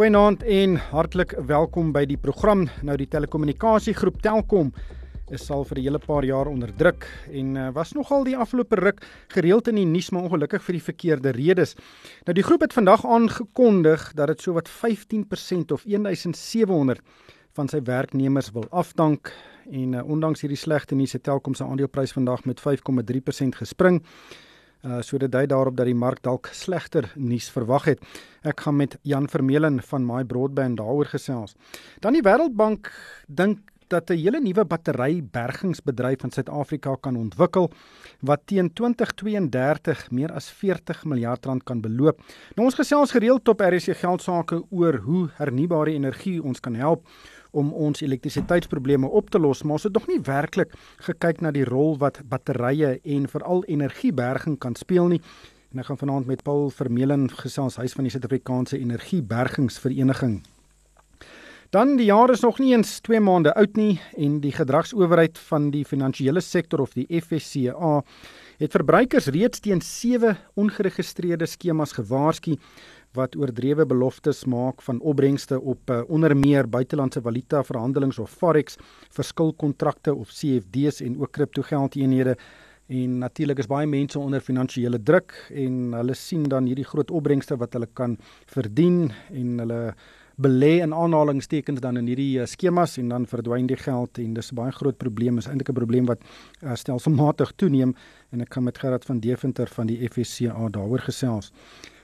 Goeienaand en hartlik welkom by die program. Nou die telekommunikasiegroep Telkom is al vir 'n hele paar jaar onder druk en uh, was nogal die afgelope ruk gereeld in die nuus maar ongelukkig vir die verkeerde redes. Nou die groep het vandag aangekondig dat dit sowat 15% of 1700 van sy werknemers wil afdank en uh, ondanks hierdie slegte nuus het Telkom se aandeleprys vandag met 5,3% gespring. Uh so dit dui daarop dat die mark dalk slegter nuus verwag het. Ek gaan met Jan Vermeulen van My Broadband daaroor gesels. Dan die Wêreldbank dink dat 'n hele nuwe batterybergingsbedryf in Suid-Afrika kan ontwikkel wat teen 2032 meer as 40 miljard rand kan beloop. Nou ons gesels gereeld op RC Geldsaake oor hoe hernubare energie ons kan help om ons elektrisiteitsprobleme op te los, maar ons het nog nie werklik gekyk na die rol wat batterye en veral energieberging kan speel nie. En ek gaan vanaand met Paul Vermeulen gesels, hy's van die Suid-Afrikaanse Energiebergingsvereniging. Dan die jaar is nog nie eens 2 maande oud nie en die gedragsowerheid van die finansiële sektor of die FSCA het verbruikers reeds teen 7 ongeregistreerde skemas gewaarsku wat oordrewe beloftes maak van opbrengste op uh, onder meer buitelandse valuta verhandelings of forex, verskilkontrakte of CFD's en ook kriptogeldeenhede. En natuurlik is baie mense onder finansiële druk en hulle sien dan hierdie groot opbrengste wat hulle kan verdien en hulle belê in aanhalingstekens dan in hierdie uh, skemas en dan verdwyn die geld en dis 'n baie groot probleem is eintlik 'n probleem wat uh, stelselmatig toeneem en ek kan met Gerard van Deventer van die FSCA daaroor gesels.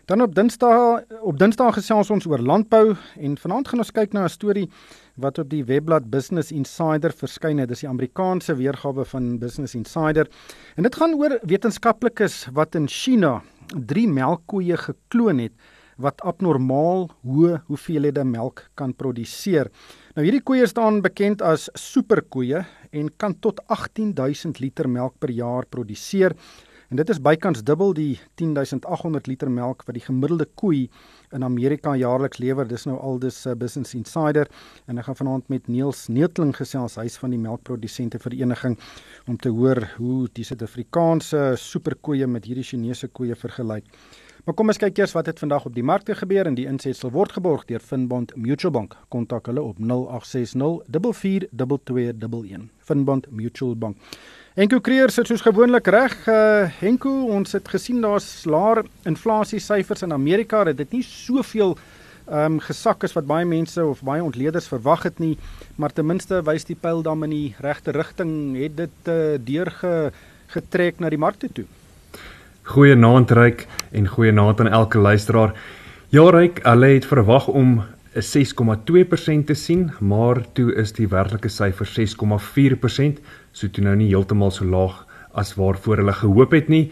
Dan op Dinsdag op Dinsdag gesels ons oor landbou en vanaand gaan ons kyk na 'n storie wat op die webblad Business Insider verskyn het. Dis die Amerikaanse weergawe van Business Insider. En dit gaan oor wetenskaplikes wat in China drie melkkoeie gekloon het wat abnormaal hoë hoeveelhede melk kan produseer. Nou hierdie koeie staan bekend as superkoeie en kan tot 18000 liter melk per jaar produseer. En dit is bykans dubbel die 10800 liter melk wat die gemiddelde koei in Amerika jaarliks lewer. Dis nou al dis uh, Business Insider en ek gaan vanaand met Niels Neetling gesels, hy's van die melkprodusente vereniging om te hoor hoe die Suid-Afrikaanse superkoeie met hierdie Chinese koeie vergelyk. Maar kom ons kyk eers wat het vandag op die markte gebeur en die insetsel word geborg deur Finbond Mutual Bank. Kontak hulle op 0860 442211. Finbond Mutual Bank. Henko Kreer sit soos gewoonlik reg. Uh, Henko, ons het gesien daar's laer inflasie syfers in Amerika. Dit het nie soveel ehm um, gesak as wat baie mense of baie ontleeders verwag het nie, maar ten minste wys die pyl dan in die regte rigting. Het dit uh, deurge getrek na die markte toe. Goeienaand Ryk en goeienaand aan elke luisteraar. Ja Ryk, hulle het verwag om 'n 6,2% te sien, maar toe is die werklike syfer 6,4%, so toe nou nie heeltemal so laag as waarvoor hulle gehoop het nie.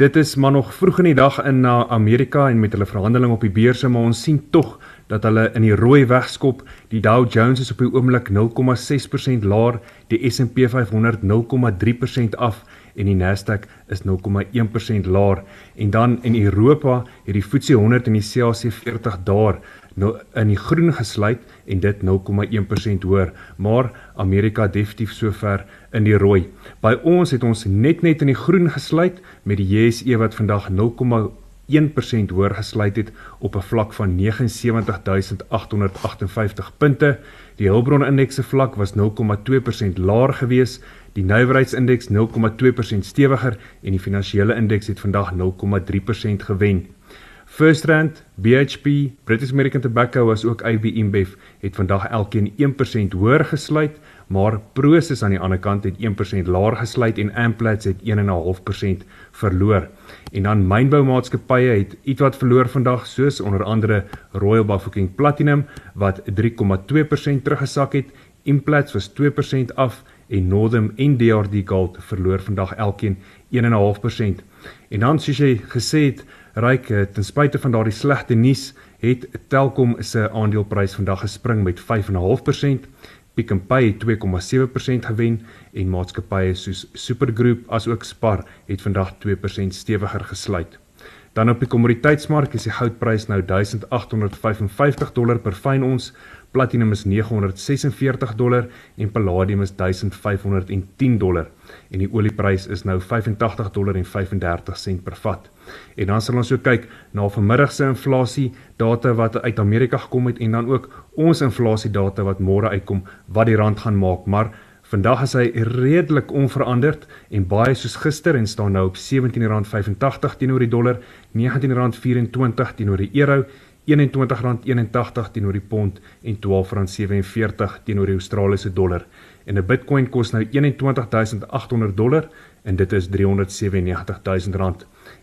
Dit is maar nog vroeg in die dag in na Amerika en met hulle verhandeling op die beurse, maar ons sien tog dat hulle in die rooi wegskop. Die Dow Jones is op die oomblik 0,6% laer, die S&P 500 0,3% af en die Nasdaq is 0,1% laer. En dan in Europa het die FTSE 100 en die CAC 40 daar nou in die groen gesluit en dit 0,1% hoër, maar Amerika definitief sover in die rooi. By ons het ons net net in die groen gesluit met die JSE wat vandag 0,1% hoër gesluit het op 'n vlak van 79858 punte. Die Hulbron indekse vlak was 0,2% laer gewees. Die nywerheidsindeks 0,2% stewiger en die finansiële indeks het vandag 0,3% gewen. FirstRand, BHP, British American Tobacco was ook AB InBev het vandag elkeen 1% hoër gesluit, maar Prosus aan die ander kant het 1% laer gesluit en Amplats het 1.5% verloor. En dan mynboumaatskappye het ietwat verloor vandag soos onder andere Royal Bafokeng Platinum wat 3.2% teruggesak het, Implats was 2% af en Northam en DRD Gold verloor vandag elkeen 1.5%. En dan soos jy gesê het, Ryk ten spyte van daardie slegte nuus het Telkom se aandeleprys vandag gespring met 5.5%. Pick n Pay het 2.7% gewen en maatskappye soos Supergroep asook Spar het vandag 2% stewiger gesluit. Dan op die kommoditeitsmark is die goudprys nou 1855 dollar per fyn ons, platinum is 946 dollar en palladium is 1510 dollar en die olieprys is nou 85 dollar en 35 sent per vat. En dan sal ons ook kyk na vanmiddag se inflasie data wat uit Amerika gekom het en dan ook ons inflasie data wat môre uitkom wat die rand gaan maak, maar Vandag is hy redelik onveranderd en baie soos gister en staan nou op R17.85 teenoor die dollar, R19.24 teenoor die euro, R21.81 teenoor die pond en R12.47 teenoor die Australiese dollar. En 'n Bitcoin kos nou 21800 dollar en dit is R397 000.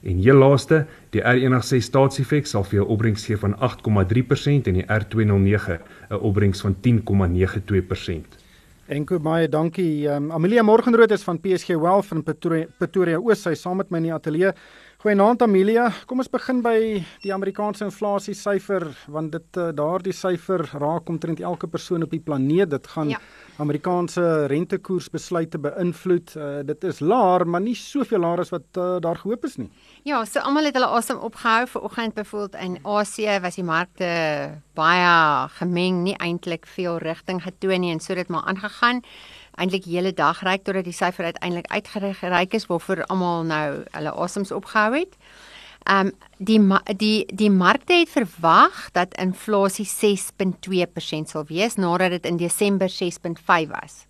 En heel laaste, die R106 staatsiefek sal vir jou opbrengs gee van 8,3% en die R209 'n opbrengs van 10,92%. Enko baie dankie. Um, Amelia Morgenrood is van PSG Wealth in Pretoria, Pretoria Oos. Sy saam met my in die ateljee. Goeienaand Amelia. Kom ons begin by die Amerikaanse inflasie syfer want dit uh, daardie syfer raak omtrent elke persoon op die planeet. Dit gaan ja. Amerikaanse rentekoersbesluite beïnvloed. Uh, dit is laer, maar nie soveel laer as wat uh, daar gehoop is nie. Ja, so almal het hulle asem opgehou vir oggend byvoorbeeld in Asië was die markte baie gemeng, nie eintlik veel rigting getoon nie en so het maar aangegaan eintlik die hele dag reik totdat die syfer uiteindelik uitgereik is waarvoor almal nou hulle asems opgehou het. Ehm um, die die die markte het verwag dat inflasie 6.2% sal wees nadat dit in Desember 6.5 was.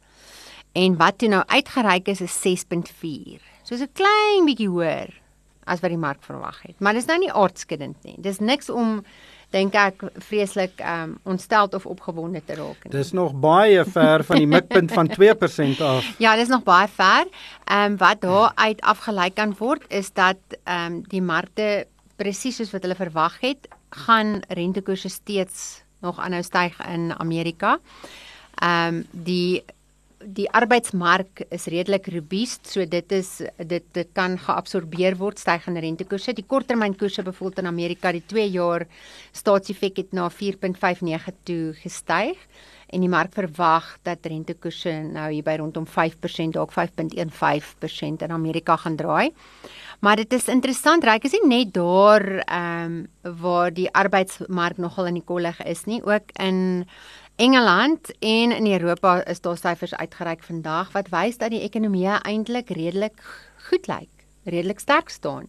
En wat toe nou uitgereik is is 6.4. So 'n klein bietjie hoër as wat die mark verwag het. Maar dis nou nie aardskuddend nie. Dis niks om dink ek vreeslik um ontstel of opgewonde te raak. Dis nog baie ver van die mikpunt van 2% af. Ja, dis nog baie ver. Um wat daar uit afgelei kan word is dat um die markte presies soos wat hulle verwag het, gaan rentekoerse steeds nog aanhou styg in Amerika. Um die die arbeidsmark is redelik robuust, so dit is dit dit kan geabsorbeer word stygende rentekoerse. Die korttermynkoerse bevoel in Amerika die 2 jaar staatsefek het na 4.59 toe gestyg en die mark verwag dat rentekoerse nou hier by rondom 5% dalk 5.15% in Amerika gaan draai. Maar dit is interessant, ryk is nie net daar ehm um, waar die arbeidsmark nogal in die kollig is nie, ook in Engeland en in Europa is daar syfers uitgereik vandag wat wys dat die ekonomie eintlik redelik goed lyk, redelik sterk staan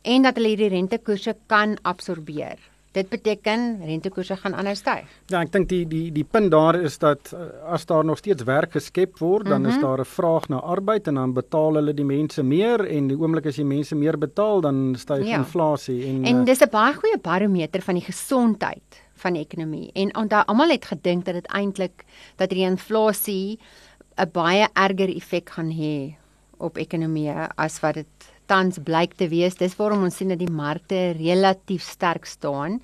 en dat hulle hierdie rentekoerse kan absorbeer. Dit beteken rentekoerse gaan aanhou styg. Ja, ek dink die die die punt daar is dat eh, as daar nog steeds werk geskep word, dan mm -hmm. is mhm. daar 'n vraag na arbeid en dan betaal hulle die mense meer en die oomblik as jy mense meer betaal, dan styg ja. inflasie en En dis 'n baie goeie barometer van die gesondheid van die ekonomie. En onthou almal het gedink dat dit eintlik dat die inflasie 'n baie erger effek gaan hê op ekonomie as wat dit tans blyk te wees. Dis waarom ons sien dat die markte relatief sterk staan.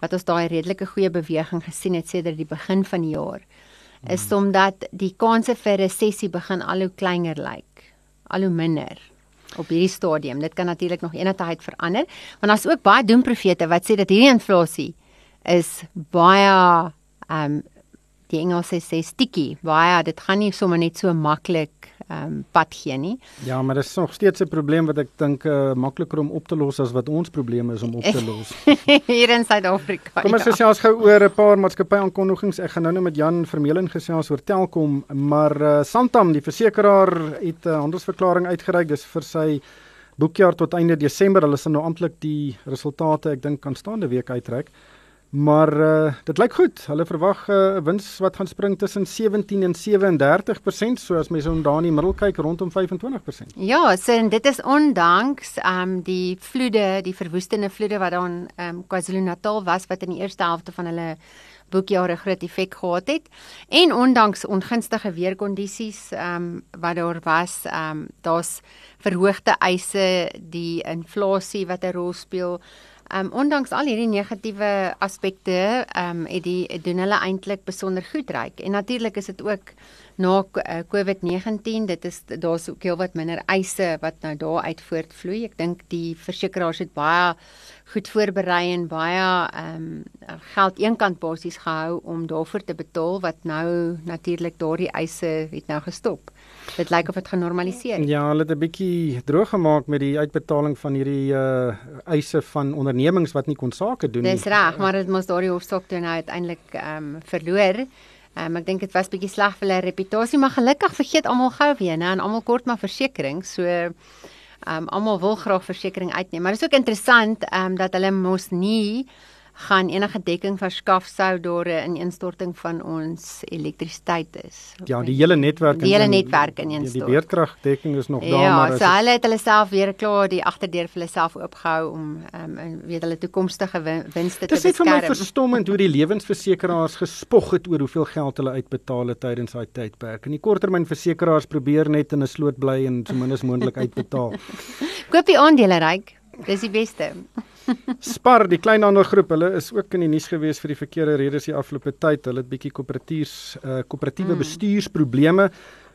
Wat ons daai redelike goeie beweging gesien het sedert die begin van die jaar is hmm. omdat die kanse vir resessie begin al hoe kleiner lyk. Al hoe minder op hierdie stadium. Dit kan natuurlik nog enige tyd verander, want daar's ook baie doemprofete wat sê dat hierdie inflasie is baie ehm um, die Engelse sê sticky. Baie dit gaan nie sommer net so maklik ehm um, pad gee nie. Ja, maar dit is nog steeds 'n probleem wat ek dink uh, makliker om op te los as wat ons probleme is om op te los. Hier in Suid-Afrika. Kom ons ja. gesels gou oor 'n paar maatskappy aankondigings. Ek gaan nou net met Jan Vermeulen gesels oor Telkom, maar uh, Santam, die versekeraar het 'n uh, handelsverklaring uitgereik. Dis vir sy boekjaar tot einde Desember. Hulle sal nou amptelik die resultate, ek dink, aanstaande week uitreik. Maar uh, dit lyk goed. Hulle verwag 'n uh, wins wat gaan spring tussen 17 en 37% soos mense om daar in die middel kyk rondom 25%. Ja, so en dit is ondanks ehm um, die vloede, die verwoestende vloede wat daar in ehm um, KwaZulu-Natal was wat in die eerste helfte van hulle boekjare groot effek gehad het en ondanks ongunstige weerkondisies ehm um, wat daar was, ehm um, daar's verhoogde eise, die inflasie wat 'n rol speel ehm um, ondanks al hierdie negatiewe aspekte, ehm um, het die doen hulle eintlik besonder goed ryk. En natuurlik is dit ook na uh, COVID-19, dit is daar's ook heelwat minder eise wat nou daar uit voortvloei. Ek dink die versekerings het baie goed voorberei en baie ehm um, geld eenkant basies gehou om daarvoor te betaal wat nou natuurlik daardie eise het nou gestop. Dit lyk of dit genormaliseer. Ja, hulle het 'n bietjie droog gemaak met die uitbetaling van hierdie uh eise van ondernemings wat nie kon sake doen nie. Dis reg, maar dit moes daardie hofstok toe nou uiteindelik ehm um, verloor. Um, ek dink dit was bietjie sleg vir hulle reputasie, maar gelukkig vergeet almal gou weer, né, en almal kort maar versekerings. So ehm um, almal wil graag versekerings uitneem, maar dit is ook interessant ehm um, dat hulle mos nie gaan enige dekking verskaf sou daar 'n instorting van ons elektrisiteit is. Ja, die hele netwerk die hele netwerk in een stort. Die beerdkragdekking is nog daar ja, maar Ja, so hulle het hulle self weer klaar die agterdeur vir hulle self oopgehou om ehm um, weet hulle toekomstige winste te beskerm. Dit is vir my verstommend hoe die lewensversekeraars gespog het oor hoeveel geld hulle uitbetaal het tydens daai tydperk. En die korttermynversekeraars probeer net in 'n sloot bly en so min as moontlik uitbetaal. Koop die aandele ryk. Dis die beste. Spar, die kleinhandelgroep, hulle is ook in die nuus gewees vir die verkeerde redes die afgelope tyd. Hulle het bietjie koöperatiefs uh koöperatiewe mm. bestuursprobleme.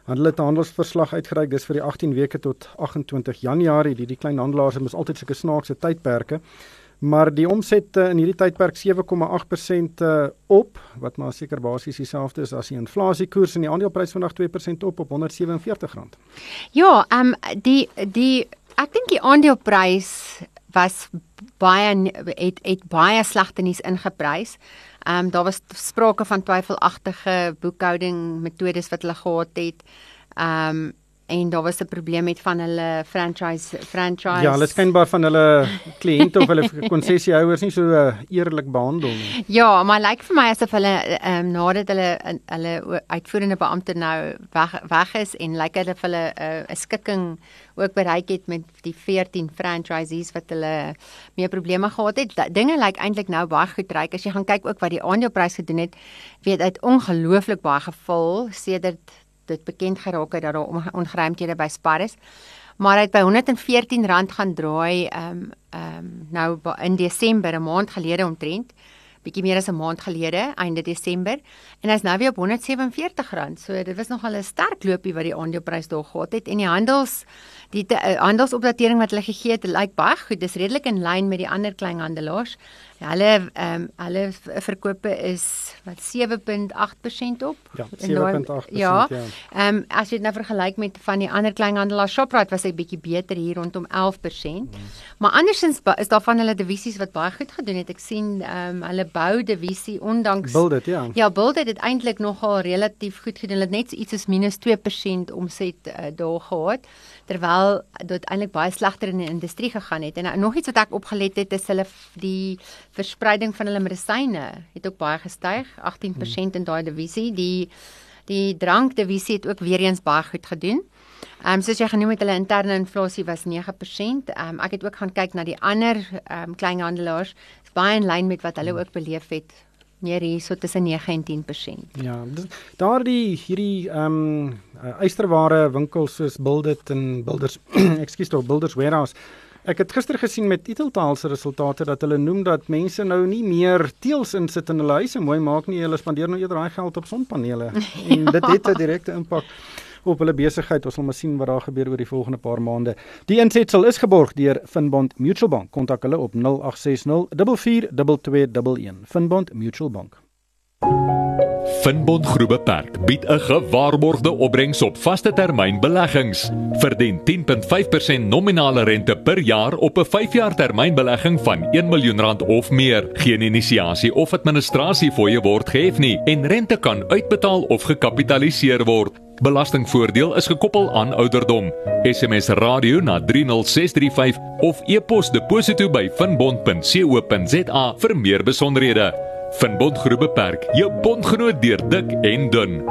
Hulle het 'n handelsverslag uitgereik dis vir die 18 weke tot 28 Januarie. Die die kleinhandelaars het altyd sulke snaakse tydperke. Maar die omset uh, in hierdie tydperk 7,8% uh, op, wat maar seker basies dieselfde is as die inflasiekoers en die aandeleprys vandag 2% op op R147. Ja, ehm um, die die ek dink die aandeleprys was baie het het baie slegte nuus ingeprys. Ehm um, daar was sprake van twyfelagtige boekhouding metodes wat hulle gehad het. Ehm um, en daar was 'n probleem met van hulle franchise franchise Ja, hulle skynbaar van hulle kliënte of hulle konsessiehouers nie so uh, eerlik behandel nie. Ja, maar lyk like vir my asof hulle ehm um, nadat hulle hulle uitvoerende beampte nou weg weg is en lyk like hulle hulle eh, 'n uh, skikking ook bereik het met die 14 franchisees wat hulle meer probleme gehad het. Dinge lyk like eintlik nou baie goed ryk as jy gaan kyk ook wat die aandeleprys gedoen het. Weet uit ongelooflik baie geval sedert dit bekend geraak het dat daar ongeruimthede by Spar is. Maar hy het by R114 gaan draai ehm um, ehm um, nou in Desember 'n maand gelede omtrent bietjie meer as 'n maand gelede einde Desember en hy's nou weer op R147. So dit was nogal 'n sterk loopie wat die aandeleprys daar gehad het en die handels die uh, handelsopdatering wat hulle gegee het lyk baie goed. Dis redelik in lyn met die ander kleinhandelaars. Ja, hulle ehm um, hulle verkope is wat 7.8% op. Ja, 7.8%. Ja. Ehm ja. um, as jy dit nou vergelyk met van die ander kleinhandelaars Shoprite was hy bietjie beter hier rondom 11%. Hmm. Maar andersins is daar van hulle divisies wat baie goed gedoen het. Ek sien ehm um, hulle bou divisie ondanks Build it, ja. Ja, Build it het eintlik nogal relatief goed gedoen. Hulle het net iets soos minus 2% omset uh, daar gehad terwyl dit eintlik baie slegter in die industrie gegaan het. En uh, nog iets wat ek opgelet het is hulle die verspreiding van hulle medisyne het ook baie gestyg, 18% hmm. in daai divisie. Die die drankdivisie het ook weer eens baie goed gedoen. Ehm um, soos jy genoem het, hulle interne inflasie was 9%. Ehm um, ek het ook gaan kyk na die ander ehm um, kleinhandelaars. Baie in lyn met wat hulle ook beleef het. Meer hier so tussen 9 en 10%. Ja, daardie hierdie ehm um, eysterware winkels soos Buildit en Builders, ekskuus tog Builders Warehouse Ek het gister gesien met Eteltaal se resultate dat hulle noem dat mense nou nie meer teels insit in hulle huise mooi maak nie, hulle spandeer nou eerder daai geld op sonpanele. En dit het 'n direkte impak op hulle besigheid. Ons sal maar sien wat daar gebeur oor die volgende paar maande. Die insetsel is geborg deur Finbond Mutual Bank. Kontak hulle op 0860 442211. Finbond Mutual Bank. Finbond Groep Beperk bied 'n gewaarborgde opbrengs op vaste termyn beleggings. Verdien 10.5% nominale rente per jaar op 'n 5-jaar termynbelegging van 1 miljoen rand of meer. Geen inisiasie of administrasie fooie word gehef nie en rente kan uitbetaal of gekapitaliseer word. Belastingvoordeel is gekoppel aan ouderdom. SMS radio na 30635 of e-pos deposito by finbond.co.za vir meer besonderhede. Van Bondgroep Beperk, jou bondgenoot deur dik en dun.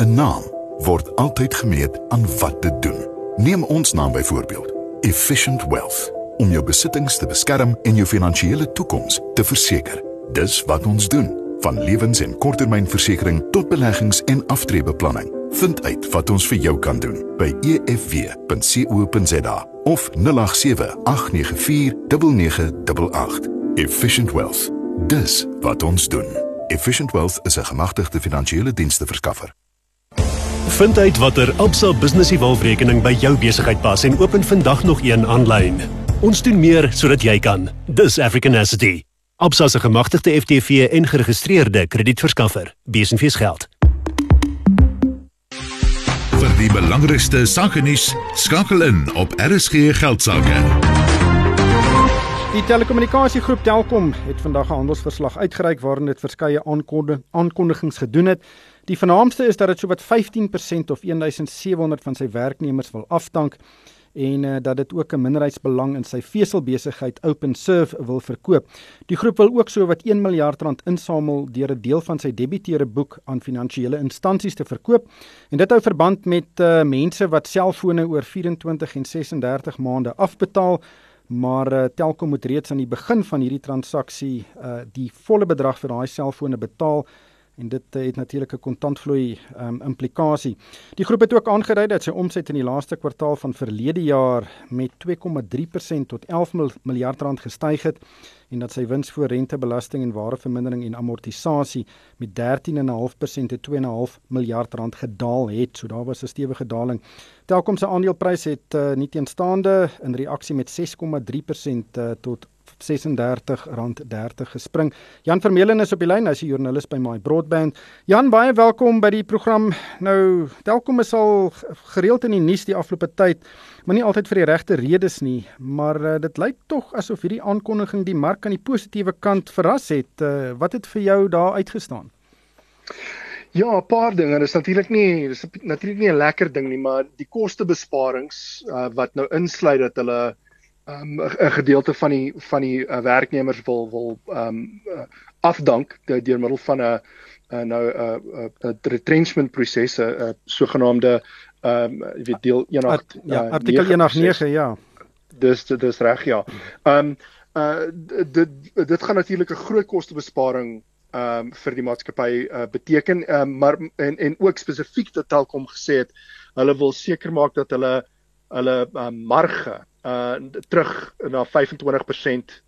'n Naam word altyd gemeet aan wat dit doen. Neem ons naam byvoorbeeld, Efficient Wealth, om jou besittings te beskerm en jou finansiële toekoms te verseker. Dis wat ons doen, van lewens- en korttermynversekering tot beleggings en aftreebeplanning. Vind uit wat ons vir jou kan doen by efw.co.za of 0878949988. Efficient Wealth. Dis wat ons doen. Efficient Wealth is 'n gemagtigde finansiële diensste verskaffer. Vind uit watter Absa Business Evolve rekening by jou besigheid pas en open vandag nog een aanlyn. Ons doen meer sodat jy kan. Dis African Asset. Absa se gemagtigde FTV en geregistreerde kredietverskaffer. Besenfees geld. Vir die belangrikste sake nuus skakel in op RSG geldsaake. Die telekommunikasiegroep Telkom het vandag 'n handelsverslag uitgereik waarin dit verskeie aankondigings gedoen het. Die vernaamste is dat dit sowat 15% of 1700 van sy werknemers wil afdank en uh, dat dit ook 'n minderheidsbelang in sy veselbesigheid OpenServe wil verkoop. Die groep wil ook so wat 1 miljard rand insamel deur 'n deel van sy debiteure boek aan finansiële instansies te verkoop. En dit hou verband met uh, mense wat selfone oor 24 en 36 maande afbetaal. Maar uh, Telkom moet reeds aan die begin van hierdie transaksie uh, die volle bedrag vir daai selfone betaal en dit uh, het natuurlik 'n kontantvloei um, implikasie. Die groep het ook aangedui dat sy omset in die laaste kwartaal van verlede jaar met 2,3% tot 11 miljard rand gestyg het en dat sy wins voor rentebelasting en warevermindering en amortisasie met 13,5% tot 2,5 miljard rand gedaal het. So daar was 'n stewige daling. Telkom se aandeleprys het uh, nie teenstaande in reaksie met 6,3% uh, tot R36.30 gespring. Jan Vermeulen is op die lyn, hy's 'n joernalis by My Broadband. Jan, baie welkom by die program. Nou, Telkom is al gereeld in die nuus die afgelope tyd, maar nie altyd vir die regte redes nie, maar uh, dit lyk tog asof hierdie aankondiging die mark aan die positiewe kant verras het. Uh, wat het vir jou daar uitgestaan? Ja, 'n paar dinge. Dit is natuurlik nie dis natuurlik nie 'n lekker ding nie, maar die kostebesparings uh, wat nou insluit dat hulle um, 'n gedeelte van die van die uh, werknemers wil wil ehm um, uh, afdank deur middel van 'n uh, nou 'n uh, 'n uh, retrenchment proses 'n uh, sogenaamde ehm um, jy weet deel 1 uh, ja artikel 189 ja. Dis dis reg ja. Ehm um, uh dit dit gaan natuurlik 'n groot kostebesparing ehm um, vir die maatskappy uh, beteken ehm um, maar en en ook spesifiek dat Telkom gesê het hulle wil seker maak dat hulle hulle um, marge uh terug na 25%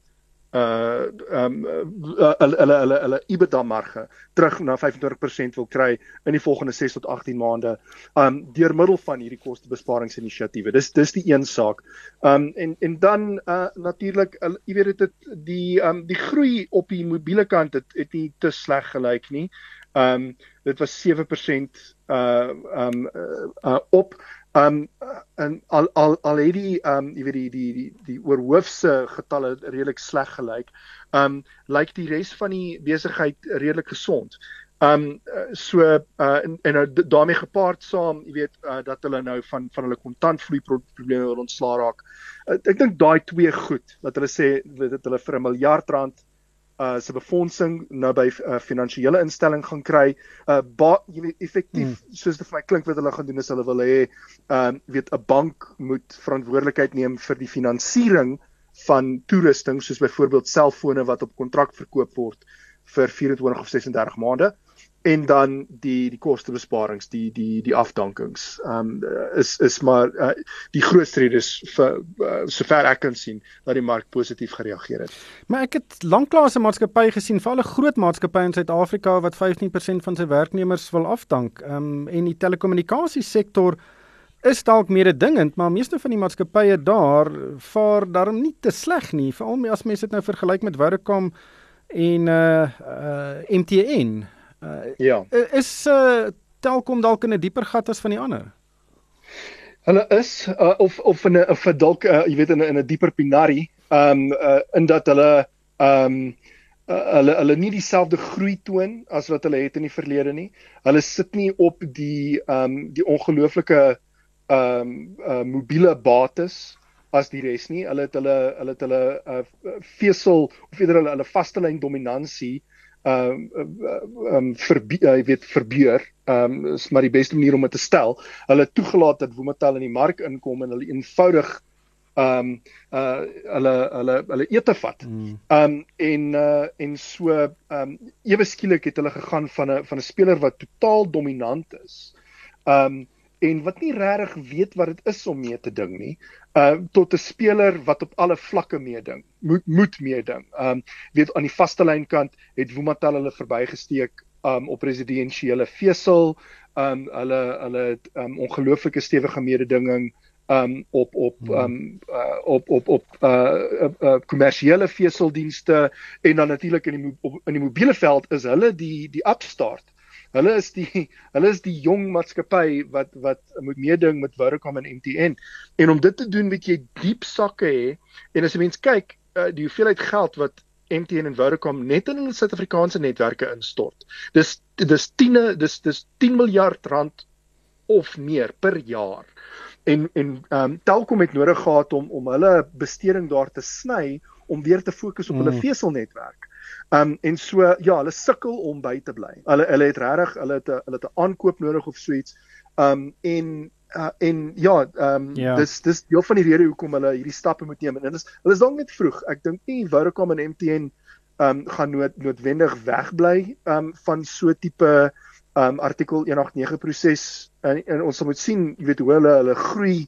uh um uh, hulle hulle hulle hulle EBITDA marge terug na 25% wil kry in die volgende 6 tot 18 maande um deur middel van hierdie kostebesparingsinisiatiewe. Dis dis die een saak. Um en en dan uh natuurlik uh, jy weet dit die um die groei op die mobiele kant het het nie te sleg gelyk nie. Um dit was 7% uh um uh, uh op Um en al al al het die um jy weet die die die die oorhoofse getalle redelik sleg gelyk. Um lyk die res van die besigheid redelik gesond. Um so uh en, en nou daarmee gepaard saam, jy weet uh, dat hulle nou van van hulle kontantvloei probleme wil ontslaa raak. Uh, ek dink daai twee goed wat hulle sê dit hulle vir 'n miljard rand uh se befondsing nou by 'n uh, finansiële instelling gaan kry. Uh jy weet effektief hmm. soos dit vir my klink wat hulle gaan doen is hulle wil hê um uh, weet 'n bank moet verantwoordelikheid neem vir die finansiering van toerusting soos byvoorbeeld selfone wat op kontrak verkoop word vir 24 of 36 maande en dan die die kostebesparings die die die afdankings um is is maar uh, die grootste rede is vir uh, sover ek kan sien dat die mark positief gereageer het. Maar ek het lanklaas 'n maatskappy gesien, veral 'n groot maatskappy in Suid-Afrika wat 15% van sy werknemers wil afdank. Um en die telekommunikasiesektor is dalk meer dingend, maar meeste van die maatskappye daar vaar daarom nie te sleg nie, veral as mense dit nou vergelyk met Vodacom en uh uh MTN. Uh, ja. Is uh, Telkom dalk in 'n dieper gat as van die ander? Hulle is uh, of of in 'n of dalk uh, jy weet in 'n in 'n dieper pinari, ehm um, uh, in dat hulle ehm um, uh, hulle hulle nie dieselfde groei toon as wat hulle het in die verlede nie. Hulle sit nie op die ehm um, die ongelooflike ehm um, uh, mobiele bates as die res nie. Hulle het hulle hulle het hulle uh, vesel of eerder hulle hulle vaste lyn dominansie ehm um, um, verby uh, jy weet verbeur. Ehm um, is maar die beste manier om dit te stel. Hulle toegelaat dat Wometal in die mark inkom en hulle eenvoudig ehm um, uh hulle hulle hulle ete vat. Hmm. Ehm um, en uh en so ehm um, ewe skielik het hulle gegaan van 'n van 'n speler wat totaal dominant is. Ehm um, en wat nie regtig weet wat dit is om mee te ding nie uh tot 'n speler wat op alle vlakke meeding moet moet meeding um weet aan die vaste lyn kant het Woematel hulle verbygesteek um op presidensiële vesel. Um hulle hulle het um ongelooflike stewige mededinging um op op um uh, op op op uh kommersiële uh, uh, veseldienste. En dan natuurlik in die op, in die mobiele veld is hulle die die upstart. Hulle is die hulle is die jong maatskappy wat wat moet meeding met Vodacom en MTN. En om dit te doen moet jy diep sakke hê en as jy mens kyk uh, die hoeveelheid geld wat MTN en Vodacom net in hulle Suid-Afrikaanse netwerke instort. Dis dis 10 dis dis 10 miljard rand of meer per jaar en en ehm um, Telkom het nodig gehad om om hulle besteding daar te sny om weer te fokus op mm. hulle veselnetwerk. Ehm um, en so ja, hulle sukkel om by te bly. Hulle hulle het regtig hulle het 'n hulle het 'n aankoop nodig of so iets. Ehm um, en uh, en ja, ehm um, yeah. dis dis deel van die rede hoekom hulle hierdie stappe moet neem en dit is hulle is dalk net vroeg. Ek dink nie Vodacom en MTN ehm um, gaan nood, noodwendig wegbly ehm um, van so tipe um artikel 189 proses en, en ons moet sien jy weet hoe hulle hulle groei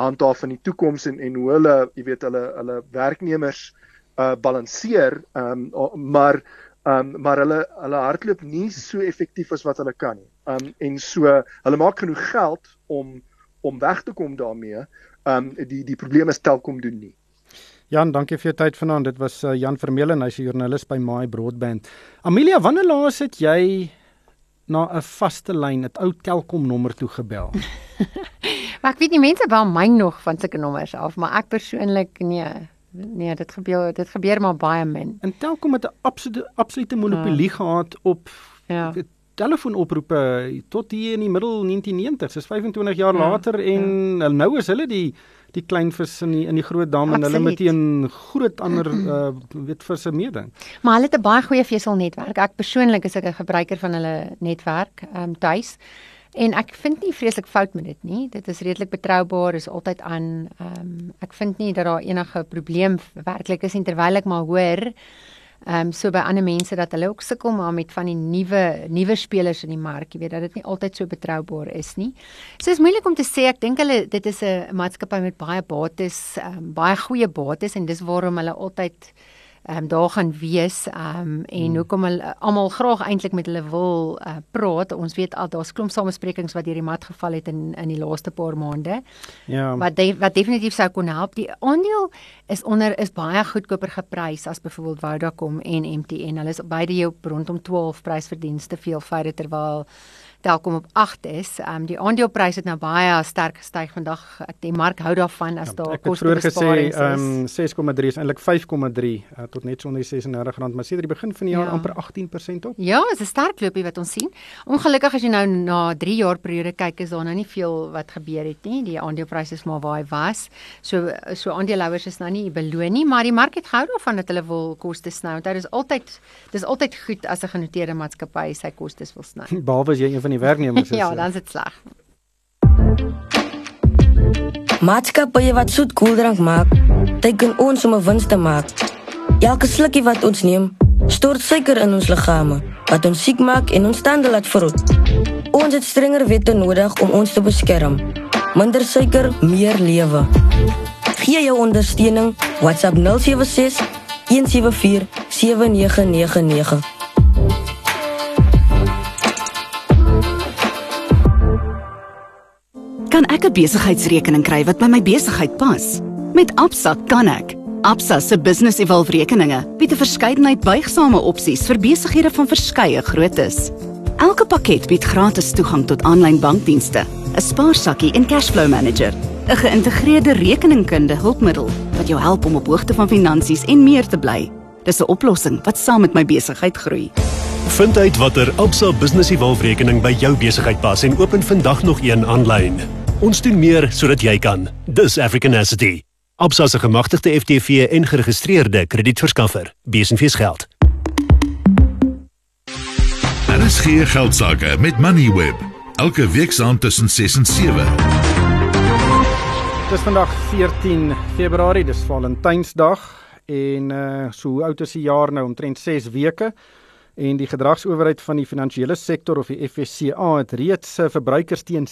handhaaf in die toekoms en en hoe hulle jy weet hulle hulle werknemers uh balanseer um maar um maar hulle hulle hardloop nie so effektief as wat hulle kan nie. Um en so hulle maak genoeg geld om om weg te kom daarmee. Um die die probleem is Telkom doen nie. Jan, dankie vir jou tyd vanaand. Dit was uh, Jan Vermeulen, hy's 'n joernalis by My Broadband. Amelia, wanneer laas het jy na 'n vaste lyn, 'n ou Telkom nommer toe gebel. maar ek weet nie mense bel my nog van sulke nommers af, maar ek persoonlik nee. Nee, dit gebeur dit gebeur maar baie min. En Telkom het 'n absolute absolute monopolie uh, gehad op ja telefoonoproepe tot hier in die middel 1990s. Dis 25 jaar ja, later en ja. nou is hulle die die klein vis in die in die groot dam en hulle met 'n groot ander uh, weet visse meeding. Maar hulle het 'n baie goeie veselnetwerk. Ek persoonlik is ek 'n gebruiker van hulle netwerk ehm um, tuis. En ek vind nie vreeslik fout met dit nie. Dit is redelik betroubaar, is altyd aan. Ehm um, ek vind nie dat daar enige probleem werklik is nie terwyl ek maar hoor Ehm um, so by ander mense dat hulle ook sukkel maar met van die nuwe nuwe spelers in die mark, jy weet dat dit nie altyd so betroubaar is nie. So is moeilik om te sê. Ek dink hulle dit is 'n maatskappy met baie bates, ehm um, baie goeie bates en dis waarom hulle altyd ehm um, daar gaan wees ehm um, en hmm. hoekom hulle almal graag eintlik met hulle wil uh, praat. Ons weet al daar's klomp samesprekings wat deur die mat geval het in in die laaste paar maande. Ja. Wat de, wat definitief sou kon help. Die aandeel is onder is baie goedkoper geprys as byvoorbeeld Vodacom en MTN. Hulle is beide jou rondom 12 prysverdienste veel verder terwyl Telkom op 8 is. Ehm um, die aandeleprys het nou baie sterk gestyg vandag. Ek die mark hou daarvan as ja, daar koste besparings is. Ehm um, 6,3 is eintlik 5,3 uh, tot net so onder die R36 maar sedert die begin van die jaar ja. amper 18% op. Ja, is 'n sterk loopie wat ons sien. Ongelukkig as jy nou na 3 jaar periode kyk is daar nou nie veel wat gebeur het nie. Die aandeleprys is maar waar hy was. So so aandeelhouers is nou nie beloon nie, maar die mark het gehou daarvan dat hulle wil koste sny. Onthou dis altyd dis altyd goed as 'n genoteerde maatskappy sy kostes wil sny. Behalwe as jy van die werknemers is. ja, dan is dit sleg. Maatskappye wat soet koeldrank maak, teken ons om 'n wins te maak. Elke slukkie wat ons neem, stort suiker in ons liggame, wat ons siek maak en ons tande laat verrot. Ons het strenger wette nodig om ons te beskerm. Minder suiker, meer lewe. Gee jou ondersteuning WhatsApp 076 174 7999. Kan ek 'n besigheidsrekening kry wat by my besigheid pas? Met Absa kan ek. Absa se Business Evolve rekeninge bied 'n verskeidenheid buigsame opsies vir besighede van verskeie groottes. Elke pakket bied gratis toegang tot aanlyn bankdienste, 'n spaarsakkie en cashflow manager, 'n geïntegreerde rekeningkunde hulpmiddel wat jou help om op hoogte van finansies en meer te bly. Dis 'n oplossing wat saam met my besigheid groei. Vind uit watter Absa Business Evolve rekening by jou besigheid pas en open vandag nog een aanlyn. Ons doen meer sodat jy kan. Dis African Asset. Absa se gemagtigde FTV en geregistreerde kredietverskaffer. Besenfees geld. Daar is geen geld sake met Moneyweb. Elke week saam tussen 6 en 7. Dis vandag 14 Februarie, dis Valentynsdag en uh so hoe oud is die jaar nou omtrent 6 weke en die gedragsowerheid van die finansiële sektor of die FSCA het reeds uh, verbruikers teen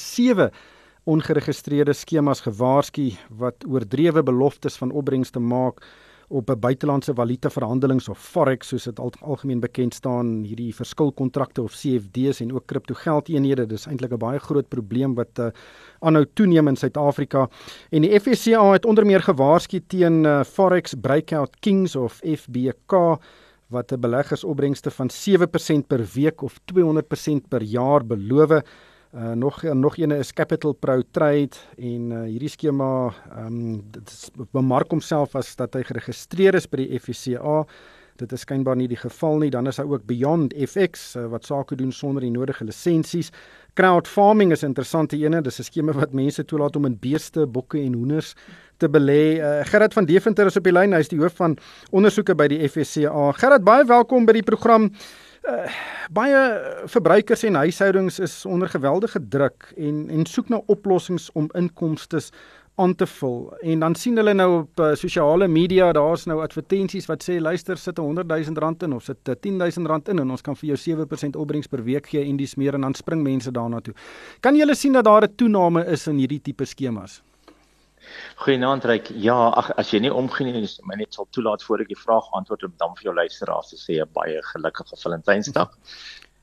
ongeregistreerde skemas gewaarsku wat oordrewe beloftes van opbrengste maak op 'n buitelandse valuta verhandelings of forex soos dit al, algemeen bekend staan hierdie verskilkontrakte of CFD's en ook kriptogeldeenhede dis eintlik 'n baie groot probleem wat uh, aanhou toeneem in Suid-Afrika. En die FSCA het onder meer gewaarsku teen uh, forex breakout kings of FBK wat 'n beleggersopbrengste van 7% per week of 200% per jaar beloof Uh, nog nog ene is Capital Pro Trade en uh, hierdie skema ehm um, dit bemark homself as dat hy geregistreer is by die FCA. Dit is skynbaar nie die geval nie. Dan is daar ook Beyond FX uh, wat sake doen sonder die nodige lisensies. Crowd farming is 'n interessante ene. Dis 'n skema wat mense toelaat om in beeste, bokke en hoenders te belê. Uh, Gerard van Deventer is op die lyn. Hy is die hoof van ondersoeke by die FCA. Gerard, baie welkom by die program. Uh, baie verbruikers en huishoudings is onder geweldige druk en en soek na oplossings om inkomste aan te vul. En dan sien hulle nou op uh, sosiale media, daar's nou advertensies wat sê luister, sit 'n 100 000 rand in of sit 'n 10 000 rand in en ons kan vir jou 7% opbrengs per week gee en dis meer en dan spring mense daarna toe. Kan jy sien dat daar 'n toename is in hierdie tipe skemas? Goeienaand Ryk. Ja, ag as jy nie omgee nie, is my net sal toelaat voor ek die vraag antwoord om dan vir jou luisteraars te sê 'n baie gelukkige Valentynsdag.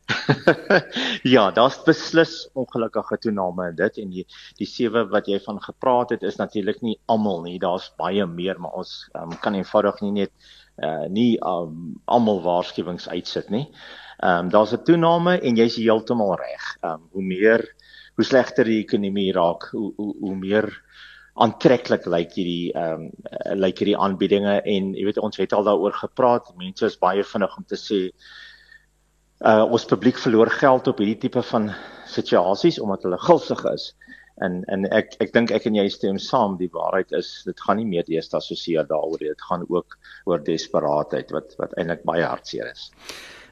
ja, daar's beslis ongelukkige toename in dit en die die sewe wat jy van gepraat het is natuurlik nie almal nie. Daar's baie meer, maar ons um, kan eenvoudig nie net uh nie um, almal waarskuwings uitsit nie. Ehm um, daar's 'n toename en jy's heeltemal reg. Ehm um, hoe meer hoe slegter die ekonomie raak, hoe hoe, hoe meer aantreklik lyk hierdie ehm um, lyk hierdie aanbiedinge en jy weet ons het al daaroor gepraat. Mense is baie vinnig om te sê uh ons publiek verloor geld op hierdie tipe van situasies omdat hulle gulsig is. En en ek ek dink ek en jy stem saam die waarheid is dit gaan nie meer deesdae so seer daaroor dit gaan ook oor desperaatheid wat wat eintlik baie hartseer is.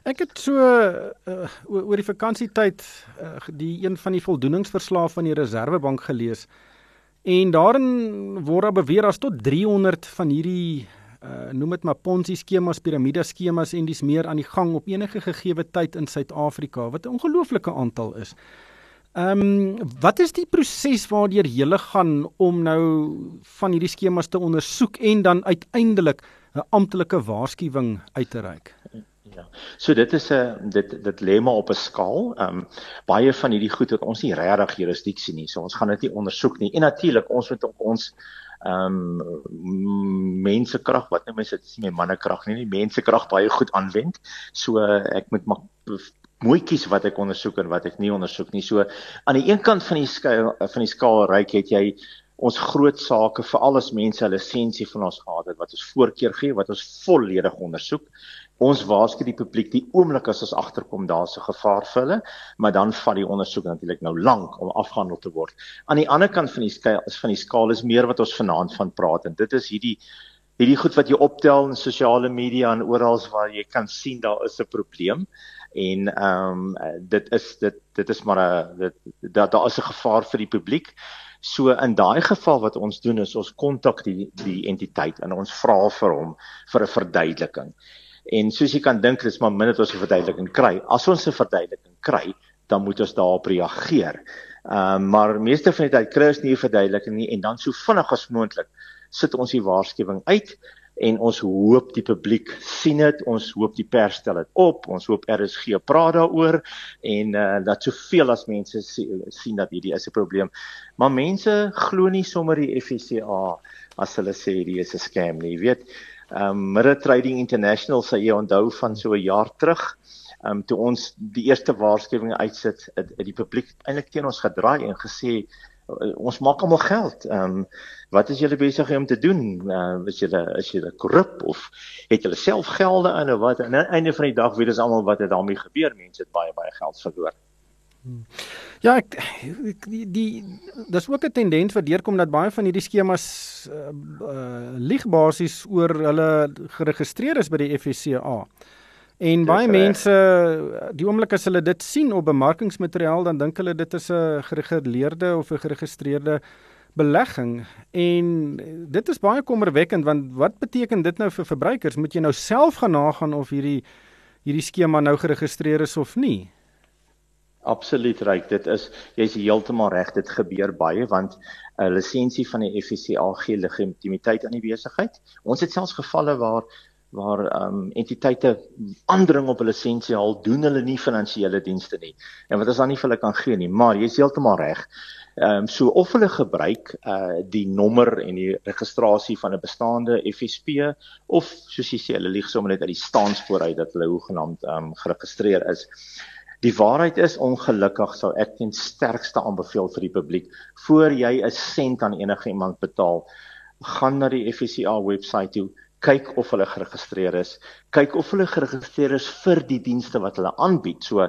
Ek het so uh, oor die vakansietyd uh, die een van die voldoeningsverslae van die Reserwebank gelees. En daarin word daar beweer as tot 300 van hierdie uh noem dit maar Ponzi skemas, piramide skemas en dis meer aan die gang op enige gegeewe tyd in Suid-Afrika wat 'n ongelooflike aantal is. Ehm um, wat is die proses waardeur jy gaan om nou van hierdie skemas te ondersoek en dan uiteindelik 'n amptelike waarskuwing uit te reik? Ja. So dit is 'n dit dit lê maar op 'n skaal. Ehm um, baie van hierdie goed het ons nie regtig jurisdiksie nie. So ons gaan dit nie ondersoek nie. En natuurlik ons moet ook ons ehm um, mensekrag, wat nou mense dit is nie mannekrag nie, nie mensekrag baie goed aanwend. So ek moet maar mooi kies wat ek ondersoek en wat ek nie ondersoek nie. So aan die een kant van die skaal van die skaal ryk het jy ons groot sake vir alles mense 'n lisensie van ons gehad het wat ons voorkeur gee wat ons volledig ondersoek ons waarsku die publiek die oomblik as ons agterkom daar's 'n gevaar vir hulle, maar dan vat die ondersoek natuurlik nou lank om afgehandel te word. Aan die ander kant van die skaal is van die skaal is meer wat ons vanaand van praat en dit is hierdie hierdie goed wat jy optel in sosiale media en oral waar jy kan sien daar is 'n probleem en ehm um, dit is dit dit is maar 'n dit daar daar is 'n gevaar vir die publiek. So in daai geval wat ons doen is ons kontak die die entiteit en ons vra vir hom vir 'n verduideliking. En soos jy kan dink, dis maar min dat ons 'n verduideliking kry. As ons 'n verduideliking kry, dan moet ons daarop reageer. Ehm uh, maar meeste van die tyd kry ons nie 'n verduideliking nie en dan so vinnig as moontlik sit ons die waarskuwing uit en ons hoop die publiek sien dit, ons hoop die pers stel dit op, ons hoop RSG praat daaroor en uh, dat soveel as mense sien dat hierdie is 'n probleem. Maar mense glo nie sommer die FCA as hulle sê hierdie is 'n scam nie. Jy weet, um Mirror Trading International sê jy onthou van so 'n jaar terug um toe ons die eerste waarskuwing uitsit het, het die publiek eintlik teen ons gedraai en gesê uh, ons maak almal geld. Um wat is julle besig om te doen? Uh, is julle is julle korrup of het julle self gelde in of wat? En aan die einde van die dag weet ons almal wat het daarmee gebeur. Mense het baie baie geld verloor. Ja, ek die, die dis ook 'n tendens wat deurkom dat baie van hierdie skemas uh, uh lieg basies oor hulle geregistreer is by die FSCA. En baie mense die oomblik as hulle dit sien op bemarkingsmateriaal dan dink hulle dit is 'n gereguleerde of 'n geregistreerde belegging en dit is baie kommerwekkend want wat beteken dit nou vir verbruikers? Moet jy nou self gaan nagaan of hierdie hierdie skema nou geregistreer is of nie? Absoluut reg. Dit is jy's heeltemal reg. Dit gebeur baie want 'n lisensie van die FSCA gee legitimiteit aan die besigheid. Ons het selfs gevalle waar waar ehm um, entiteite aandring op 'n lisensie al doen hulle nie finansiële dienste nie. En wat ons dan nie vir hulle kan gee nie, maar jy's heeltemal reg. Ehm um, so of hulle gebruik uh die nommer en die registrasie van 'n bestaande FSP of soos jy sê hulle lieg sommer net uit die staanspoor uit dat hulle hoegenaamd ehm um, geregistreer is. Die waarheid is ongelukkig sou ek ten sterkste aanbeveel vir die publiek voor jy 'n sent aan enige iemand betaal, gaan na die FSCA webwerf toe, kyk of hulle geregistreer is, kyk of hulle geregistreer is vir die dienste wat hulle aanbied. So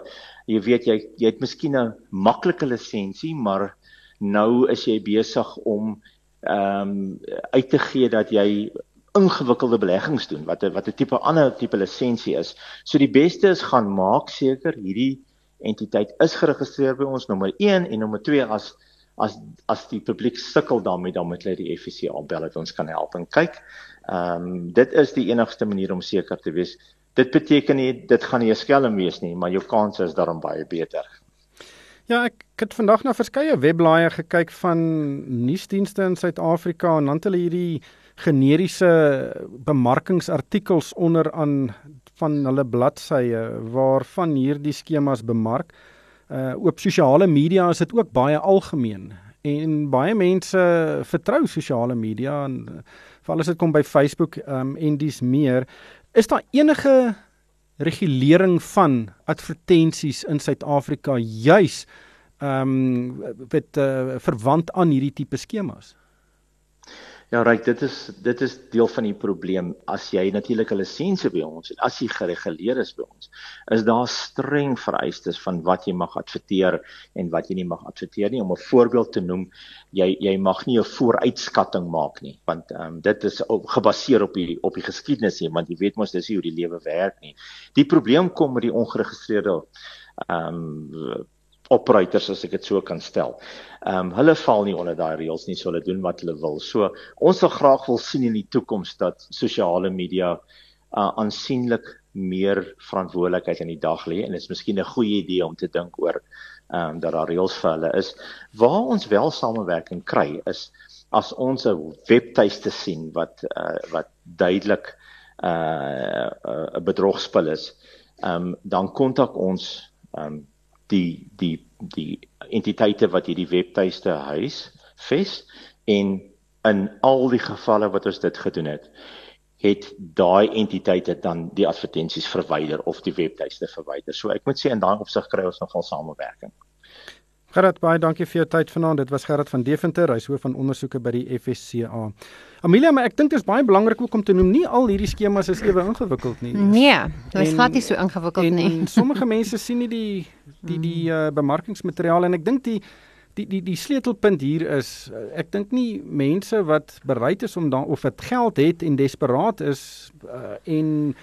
jy weet jy jy het miskien 'n maklike lisensie, maar nou is jy besig om ehm um, uit te gee dat jy ingewikkelde beleggings doen wat 'n wat 'n tipe ander tipe lisensie is. So die beste is gaan maak seker hierdie entiteit is geregistreer by ons nommer 1 en nommer 2 as as as die publiek sukkel daarmee dan moet hulle die FSC aanbel dat ons kan help en kyk. Ehm um, dit is die enigste manier om seker te wees. Dit beteken nie dit gaan nie 'n skelm wees nie, maar jou kanse is daarom baie beter. Ja, ek het vandag na verskeie webblaaie gekyk van nuusdienste in Suid-Afrika en dan het hulle hierdie generiese bemarkingsartikels onder aan van hulle bladsye waarvan hierdie skemas bemark. Uh op sosiale media is dit ook baie algemeen en baie mense vertrou sosiale media en veral as dit kom by Facebook um en dis meer is daar enige regulering van advertensies in Suid-Afrika juis um wat uh, verwant aan hierdie tipe skemas? Ja, reg, dit is dit is deel van die probleem as jy natuurlik 'n lisensie by ons het, as jy gereguleer is by ons, is daar streng vereistes van wat jy mag adverteer en wat jy nie mag adverteer nie. Om 'n voorbeeld te noem, jy jy mag nie 'n vooruitskatting maak nie, want ehm um, dit is op, gebaseer op die op die geskiedenis hier, want jy weet mos dis hoe die lewe werk nie. Die probleem kom met die ongeregistreerde ehm um, operators as ek dit so kan stel. Ehm um, hulle val nie onder daai reëls nie, so hulle doen wat hulle wil. So ons sal graag wil sien in die toekoms dat sosiale media uh, aansienlik meer verantwoordelikheid in die dag lê en dit is miskien 'n goeie idee om te dink oor ehm um, dat daar reëls vir hulle is. Waar ons wel samewerking kry is as ons 'n webtuiste sien wat uh, wat duidelik 'n uh, uh, bedrogspel is, ehm um, dan kontak ons ehm um, die die die entiteite wat hierdie webtuiste huis ves en in al die gevalle wat ons dit gedoen het het daai entiteite dan die advertensies verwyder of die webtuiste verwyder. So ek moet sê in daai opsig kry ons nogal samewerking. Gerard baie dankie vir jou tyd vanaand. Dit was Gerard van Deventer, hy is hoof van ondersoeke by die FSCA. Amelia, maar ek dink dit is baie belangrik ook om te noem nie al hierdie skemas is ewe ingewikkeld nie. Nee, dit is glad nie so ingewikkeld en, nie. En sommige mense sien nie die die die uh, bemarkingsmateriaal en ek dink die die die die sleutelpunt hier is uh, ek dink nie mense wat bereid is om dan of dit geld het en desperaat is uh, en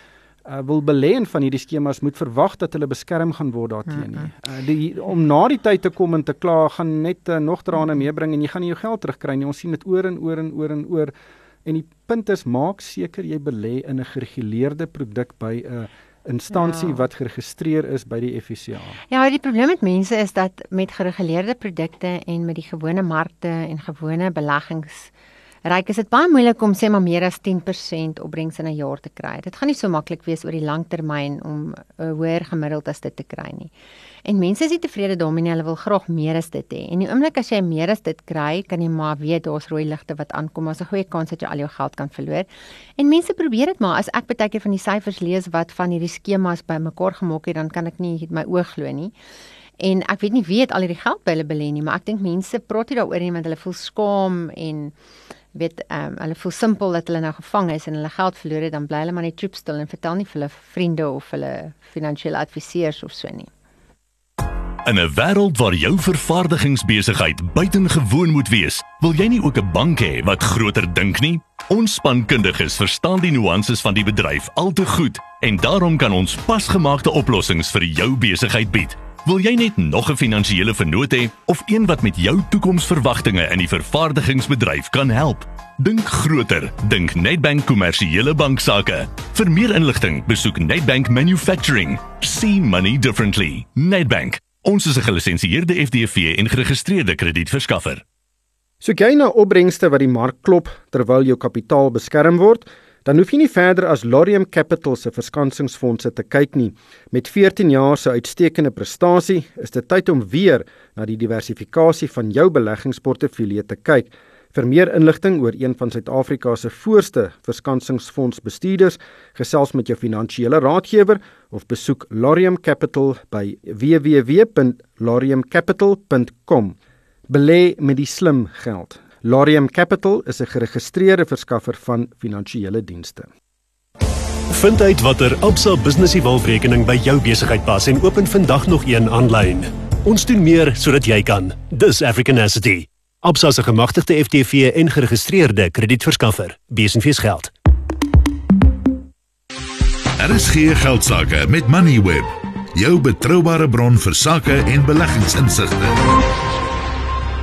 uh, wil belê in van hierdie skemas moet verwag dat hulle beskerm gaan word daarteen nie. Uh, die om na die tyd te kom en te kla gaan net uh, nog drane meebring en jy gaan nie jou geld terugkry nie. Ons sien dit oor en oor en oor en oor. En die punt is maak seker jy belê in 'n gereguleerde produk by 'n uh, instansie ja. wat geregistreer is by die FSCA. Ja, die probleem met mense is dat met gereguleerde produkte en met die gewone markte en gewone beleggings ryk is dit baie moeilik om sê maar meer as 10% opbrengs in 'n jaar te kry. Dit gaan nie so maklik wees oor die langtermyn om 'n hoër gemiddeld as dit te kry nie. En mense is nie tevrede daarmee nie, hulle wil graag meer as dit hê. En die oomblik as jy meer as dit kry, kan jy maar weet daar's rooi ligte wat aankom, as 'n goeie kans dat jy al jou geld kan verloor. En mense probeer dit maar. As ek baie keer van die syfers lees wat van hierdie skemas bymekaar gemaak het, dan kan ek nie my oë glo nie. En ek weet nie wie het al hierdie geld by hulle belê nie, maar ek dink mense praat nie daaroor nie want hulle voel skaam en weet ehm um, hulle voel simpel dat hulle nou gevang is en hulle geld verloor het dan bly hulle maar net troep stil en vertel nie vir hulle vriende of hulle finansiële adviseurs of so nie. In 'n wêreld waar jou vervaardigingsbesigheid buitengewoon moet wees, wil jy nie ook 'n bank hê wat groter dink nie? Ons spankundiges verstaan die nuances van die bedryf al te goed en daarom kan ons pasgemaakte oplossings vir jou besigheid bied. Wil jy net nog 'n finansiële vennoot hê of een wat met jou toekomsverwagtinge in die vervaardigingsbedryf kan help? Dink groter, dink Nedbank Kommersiële Banksaake. Vir meer inligting, besoek Nedbank Manufacturing. See money differently. Nedbank, Ons is 'n gelisensieerde FDV en geregistreerde kredietverskaffer. So jy na opbrengste wat die mark klop terwyl jou kapitaal beskerm word, dan hoef jy nie verder as Lorium Capital se verskansingsfondse te kyk nie. Met 14 jaar se uitstekende prestasie, is dit tyd om weer na die diversifikasie van jou beleggingsportefeulje te kyk. Vir meer inligting oor een van Suid-Afrika se voorste verskansingsfondsbestuurders, gesels met jou finansiële raadgewer of besoek Lorium Capital by www.loriumcapital.com. Belê met die slim geld. Lorium Capital is 'n geregistreerde verskaffer van finansiële dienste. Vind uit watter Absa Business Evolve-rekening by jou besigheid pas en open vandag nog een aanlyn. Ons doen meer sodat jy kan. Dis African Asset. Absa se gemagtigde FTV en geregistreerde kredietverskaffer. Besenfees geld. Daar is geen geldsaake met Moneyweb, jou betroubare bron vir sakke en beleggingsinsigte.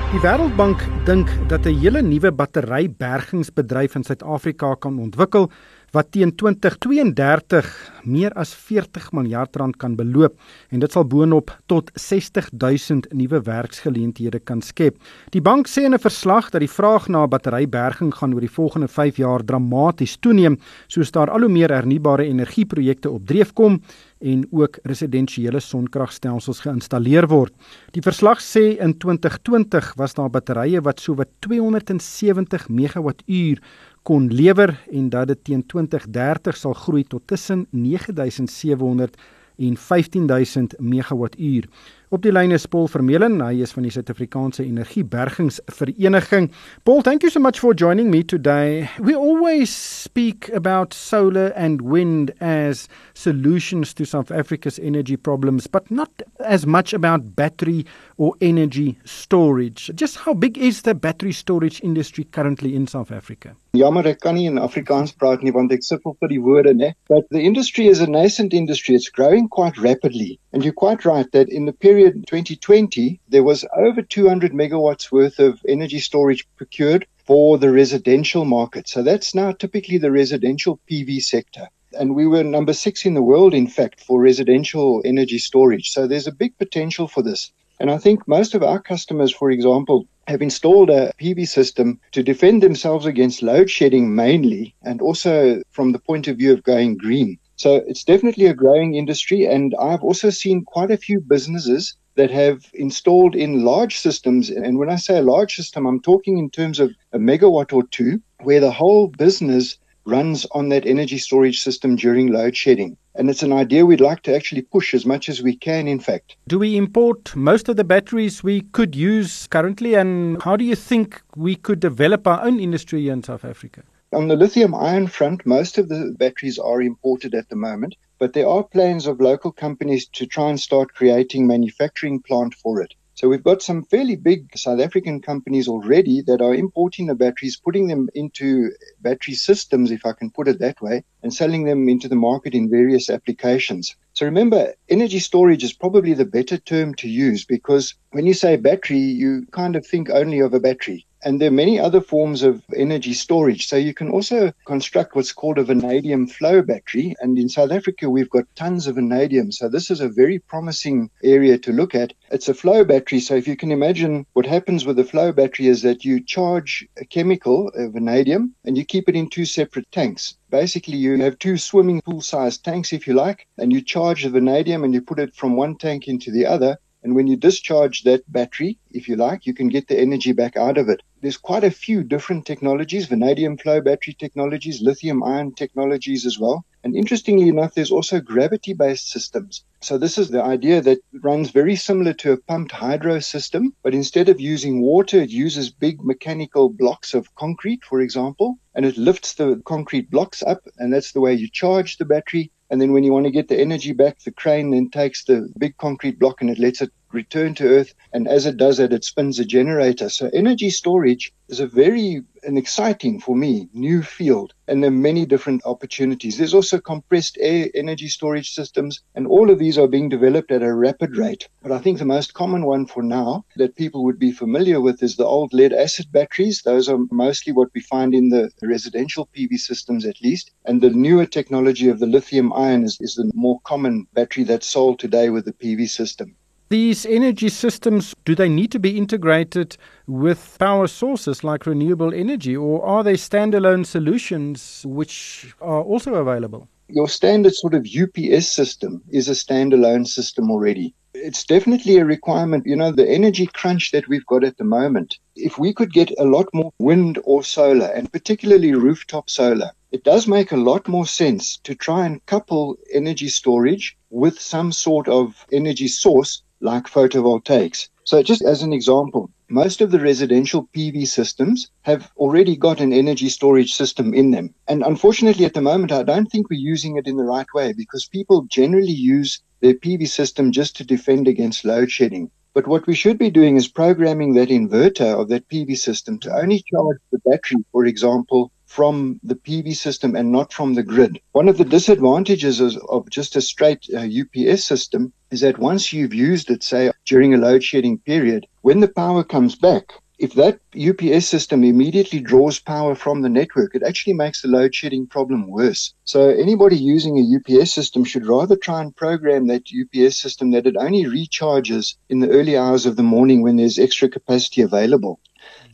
Die Wêreldbank dink dat 'n hele nuwe batterybergingsbedryf in Suid-Afrika kan ontwikkel wat teen 2032 meer as 40 miljard rand kan beloop en dit sal boonop tot 60000 nuwe werksgeleenthede kan skep. Die bank sê in 'n verslag dat die vraag na batteryberging gaan oor die volgende 5 jaar dramaties toeneem soos daar al hoe meer hernubare energieprojekte op dreef kom en ook residensiële sonkragstelsels geïnstalleer word. Die verslag sê in 2020 was daar batterye wat sowat 270 megawattuur kon lewer en dat dit teen 2030 sal groei tot tussen 9700 en 15000 megawattuur. Op die lyn is Paul Vermeulen, hy is van die Suid-Afrikaanse Energiebergingsvereniging. Paul, thank you so much for joining me today. We always speak about solar and wind as solutions to South Africa's energy problems, but not as much about battery or energy storage. Just how big is the battery storage industry currently in South Africa? Jammer ek kan nie in Afrikaans praat nie want ek sukkel vir die woorde nê. But the industry is a nascent industry. It's growing quite rapidly. And you're quite right that in the period 2020 there was over 200 megawatts worth of energy storage procured for the residential market. So that's now typically the residential PV sector. And we were number 6 in the world in fact for residential energy storage. So there's a big potential for this. And I think most of our customers, for example, have installed a PV system to defend themselves against load shedding mainly, and also from the point of view of going green. So it's definitely a growing industry. And I've also seen quite a few businesses that have installed in large systems. And when I say a large system, I'm talking in terms of a megawatt or two, where the whole business runs on that energy storage system during load shedding. And it's an idea we'd like to actually push as much as we can, in fact. Do we import most of the batteries we could use currently? And how do you think we could develop our own industry in South Africa? On the lithium ion front, most of the batteries are imported at the moment, but there are plans of local companies to try and start creating manufacturing plant for it. So we've got some fairly big South African companies already that are importing the batteries, putting them into battery systems, if I can put it that way, and selling them into the market in various applications. So remember, energy storage is probably the better term to use because when you say battery, you kind of think only of a battery. And there are many other forms of energy storage. So you can also construct what's called a vanadium flow battery. And in South Africa, we've got tons of vanadium. So this is a very promising area to look at. It's a flow battery. So if you can imagine what happens with a flow battery is that you charge a chemical, a vanadium, and you keep it in two separate tanks. Basically, you have two swimming pool sized tanks, if you like, and you charge the vanadium and you put it from one tank into the other. And when you discharge that battery, if you like, you can get the energy back out of it. There's quite a few different technologies, vanadium flow battery technologies, lithium ion technologies as well. And interestingly enough, there's also gravity based systems. So this is the idea that runs very similar to a pumped hydro system, but instead of using water, it uses big mechanical blocks of concrete, for example, and it lifts the concrete blocks up. And that's the way you charge the battery. And then when you want to get the energy back, the crane then takes the big concrete block and it lets it return to earth. And as it does that, it spins a generator. So energy storage is a very an exciting for me new field and there are many different opportunities. There's also compressed air energy storage systems and all of these are being developed at a rapid rate. But I think the most common one for now that people would be familiar with is the old lead acid batteries. Those are mostly what we find in the residential PV systems at least. And the newer technology of the lithium ion is, is the more common battery that's sold today with the PV system. These energy systems, do they need to be integrated with power sources like renewable energy, or are they standalone solutions which are also available? Your standard sort of UPS system is a standalone system already. It's definitely a requirement. You know, the energy crunch that we've got at the moment, if we could get a lot more wind or solar, and particularly rooftop solar, it does make a lot more sense to try and couple energy storage with some sort of energy source like photovoltaics. So just as an example, most of the residential PV systems have already got an energy storage system in them. And unfortunately at the moment I don't think we're using it in the right way because people generally use their PV system just to defend against load shedding. But what we should be doing is programming that inverter of that PV system to only charge the battery, for example, from the PV system and not from the grid. One of the disadvantages of just a straight uh, UPS system is that once you've used it, say during a load shedding period, when the power comes back, if that UPS system immediately draws power from the network, it actually makes the load shedding problem worse. So anybody using a UPS system should rather try and program that UPS system that it only recharges in the early hours of the morning when there's extra capacity available.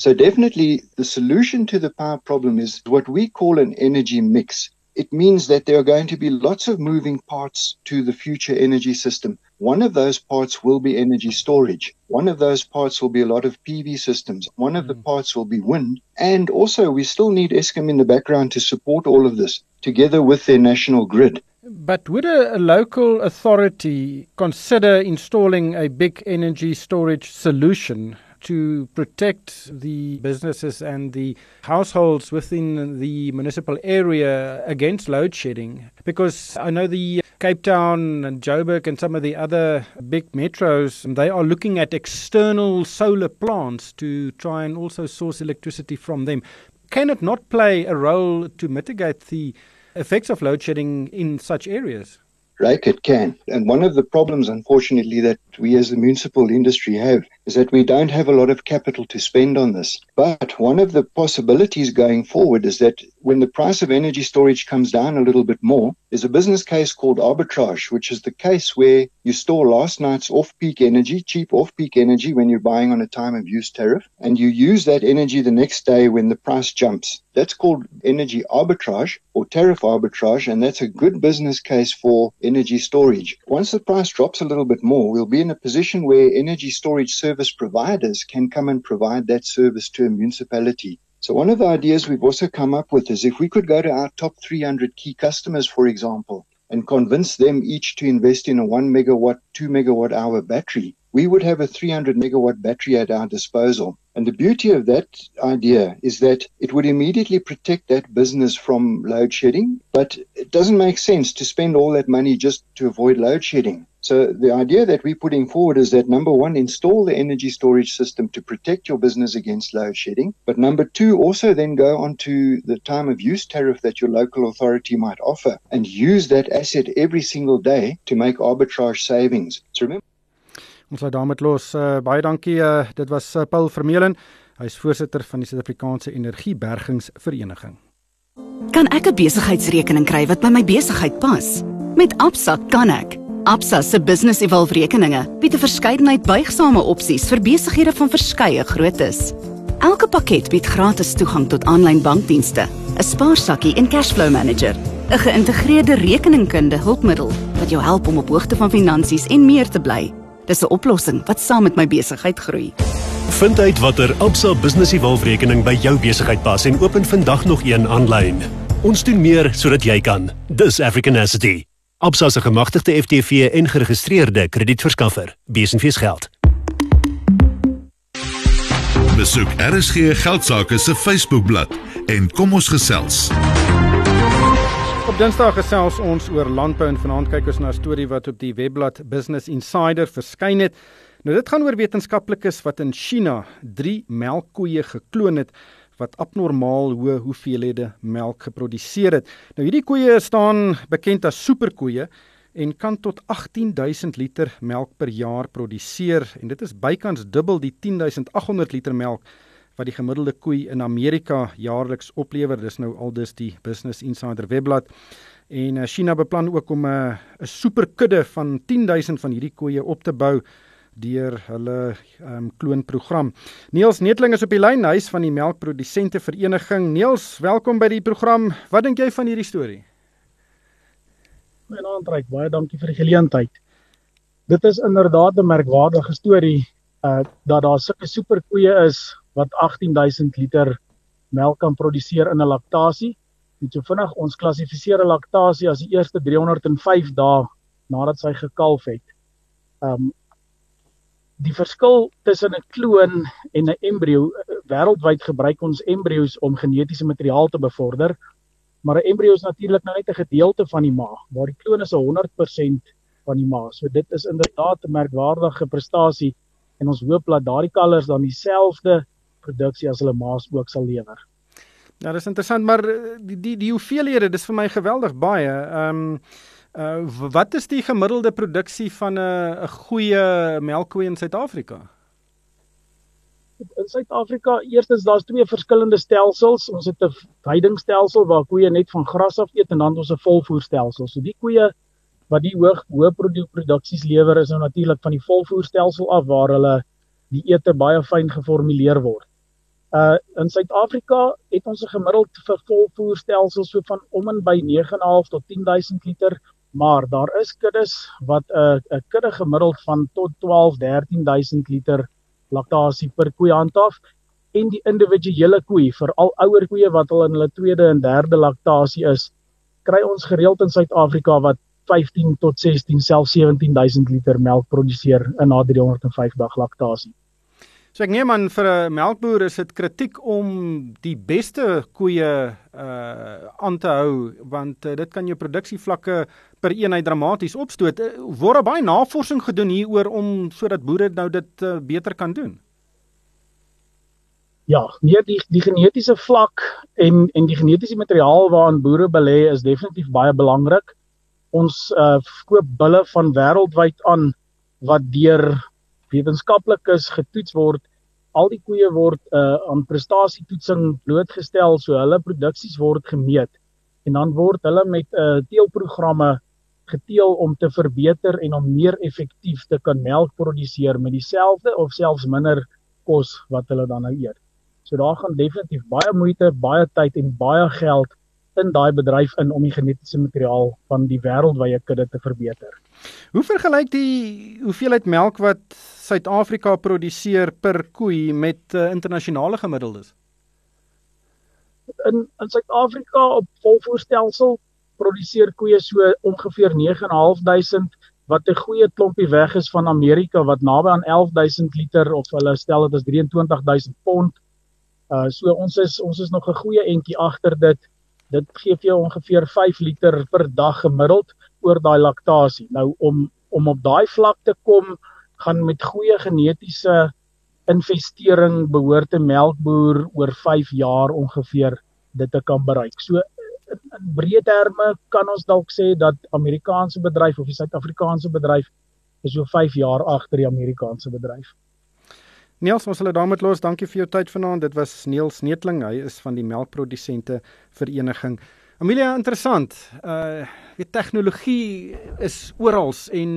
So definitely the solution to the power problem is what we call an energy mix. It means that there are going to be lots of moving parts to the future energy system. One of those parts will be energy storage. One of those parts will be a lot of PV systems. One of the mm. parts will be wind. And also we still need Eskom in the background to support all of this together with their national grid. But would a, a, local authority consider installing a big energy storage solution to protect the businesses and the households within the municipal area against load shedding? Because I know the Cape Town and Joburg and some of the other big metros, they are looking at external solar plants to try and also source electricity from them. Can it not play a role to mitigate the effects of load shedding in such areas? Right, it can. And one of the problems, unfortunately, that we as the municipal industry have is that we don't have a lot of capital to spend on this. But one of the possibilities going forward is that when the price of energy storage comes down a little bit more, there's a business case called arbitrage, which is the case where you store last night's off peak energy, cheap off peak energy when you're buying on a time of use tariff, and you use that energy the next day when the price jumps. That's called energy arbitrage or tariff arbitrage, and that's a good business case for energy storage. Once the price drops a little bit more, we'll be in a position where energy storage service providers can come and provide that service to a municipality. So one of the ideas we've also come up with is if we could go to our top 300 key customers, for example, and convince them each to invest in a 1 megawatt, 2 megawatt hour battery, we would have a 300 megawatt battery at our disposal. And the beauty of that idea is that it would immediately protect that business from load shedding, but it doesn't make sense to spend all that money just to avoid load shedding. So the idea that we're putting forward is that number one, install the energy storage system to protect your business against load shedding. But number two, also then go onto the time of use tariff that your local authority might offer and use that asset every single day to make arbitrage savings. So remember Ons sal daarmee los. Uh, baie dankie. Uh, dit was uh, Paul Vermeulen. Hy is voorsitter van die Suid-Afrikaanse Energiebergingsvereniging. Kan ek 'n besigheidsrekening kry wat by my besigheid pas? Met Absa kan ek. Absa se Business Evolve rekeninge bied 'n verskeidenheid buigsame opsies vir besighede van verskeie groottes. Elke pakket bied gratis toegang tot aanlyn bankdienste, 'n spaarsakkie en cashflow manager, 'n geïntegreerde rekeningkunde hulpmiddel wat jou help om op hoogte van finansies en meer te bly. Dis 'n oplossing wat saam met my besigheid groei. Vind uit watter Absa Business Evolve rekening by jou besigheid pas en open vandag nog een aanlyn. Ons doen meer sodat jy kan. Dis African Asset. Absa se gemagtigde FTV en geregistreerde kredietverskaffer. Besenfees geld. Besoek RSG Geldsaake se Facebookblad en kom ons gesels. Op Dinsdag gesels ons oor landbou en vanaand kyk ons na 'n storie wat op die webblad Business Insider verskyn het. Nou dit gaan oor wetenskaplikes wat in China 3 melkkoeie gekloon het wat abnormaal hoë hoeveelhede melk geproduseer het. Nou hierdie koeie staan bekend as superkoeie en kan tot 18000 liter melk per jaar produseer en dit is bykans dubbel die 10800 liter melk wat die gemiddelde koei in Amerika jaarliks oplewer. Dis nou aldus die Business Insider webblad. En eh, China beplan ook om 'n 'n superkudde van 10000 van hierdie koeie op te bou deur hulle um, kloonprogram. Niels Netling is op die lyn, hy is van die melkprodusente vereniging. Niels, welkom by die program. Wat dink jy van hierdie storie? Goeienaand Ryk, baie dankie vir die geleentheid. Dit is inderdaad 'n merkwaardige storie uh dat daar sulke superkoeie is wat 18000 liter melk kan produseer in 'n laktasie. Net so vinnig ons klassifiseer 'n laktasie as die eerste 305 dae nadat sy gekalf het. Um die verskil tussen 'n kloon en 'n embrio wêreldwyd gebruik ons embrio's om genetiese materiaal te bevorder. Maar 'n embrio is natuurlik nou net 'n gedeelte van die maag, waar die kloon is 100% van die maag. So dit is inderdaad 'n merkwaardige prestasie en ons hoop dat daardie kalvers dan dieselfde produksie as hulle maas ook sal lewer. Ja, dis interessant, maar eh, die die die hoeveelhede, dis vir my geweldig baie. Ehm um, uh wat is die gemiddelde produksie van 'n 'n goeie melkkoe in Suid-Afrika? In Suid-Afrika, eerstens daar's twee verskillende stelsels. Ons het 'n veidingstelsel waar koeie net van gras af eet en dan ons 'n volvoerstelsel. So die koeie wat die hoog hoë produksies lewer is nou natuurlik van die volvoerstelsel af waar hulle die ete baie fyn geformuleer word. Uh in Suid-Afrika het ons 'n gemiddeld vir volvoerstelsel so van om en by 9.5 tot 10000 liter, maar daar is kuddes wat 'n uh, 'n kudde gemiddeld van tot 12 13000 liter laktasie per koe handhaaf en die individuele koe vir al ouer koeie wat al in hulle tweede en derde laktasie is, kry ons gereeld in Suid-Afrika wat 15 tot 16 self 17000 liter melk produseer in na 305 dag laktasie. So ek neem aan vir 'n melkboer is dit kritiek om die beste koeie uh aan te hou want uh, dit kan jou produksievlakke per eenheid dramaties opstoot. Uh, word baie navorsing gedoen hieroor om sodat boere nou dit uh, beter kan doen. Ja, nee die die genetiese vlak en en die genetiese materiaal waaraan boere belê is definitief baie belangrik. Ons uh koop bulle van wêreldwyd aan wat deur wetenskaplikes getoets word. Al die koeie word uh aan prestasietoetsing blootgestel, so hulle produksies word gemeet en dan word hulle met 'n uh, teelprogramme geteel om te verbeter en om meer effektief te kan melk produseer met dieselfde of selfs minder kos wat hulle dan nou eet. So daar gaan definitief baie moeite, baie tyd en baie geld in daai bedryf in om die genetiese materiaal van die wêreldwye kudde te verbeter. Hoe vergelyk die hoeveelheid melk wat Suid-Afrika produseer per koe met uh, internasionale gemiddeldes? In in Suid-Afrika op volvoerstelsel produseer koeie so ongeveer 9.500 wat 'n goeie klompie weg is van Amerika wat naby aan 11000 liter of hulle stel dit as 23000 pond. Uh so ons is ons is nog 'n goeie entjie agter dit. Dit gee vir jou ongeveer 5 liter per dag gemiddeld oor daai laktasie. Nou om om op daai vlak te kom, gaan met goeie genetiese investering behoort 'n melkboer oor 5 jaar ongeveer dit te kan bereik. So in, in breë terme kan ons dalk sê dat Amerikaanse bedryf of die Suid-Afrikaanse bedryf is so 5 jaar agter die Amerikaanse bedryf. Niels, ons sal dit daarmee los. Dankie vir jou tyd vanaand. Dit was Niels Netling. Hy is van die melkprodusente vereniging. Amelia, interessant. Uh die tegnologie is oral en